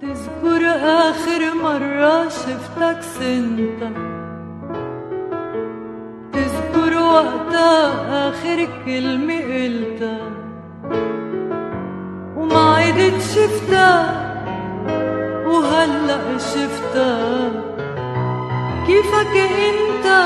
تذكر آخر مرة شفتك سنتك تذكر وقتها آخر كلمة قلتها وما عدت شفتها وهلأ شفتها. كيفك أنت؟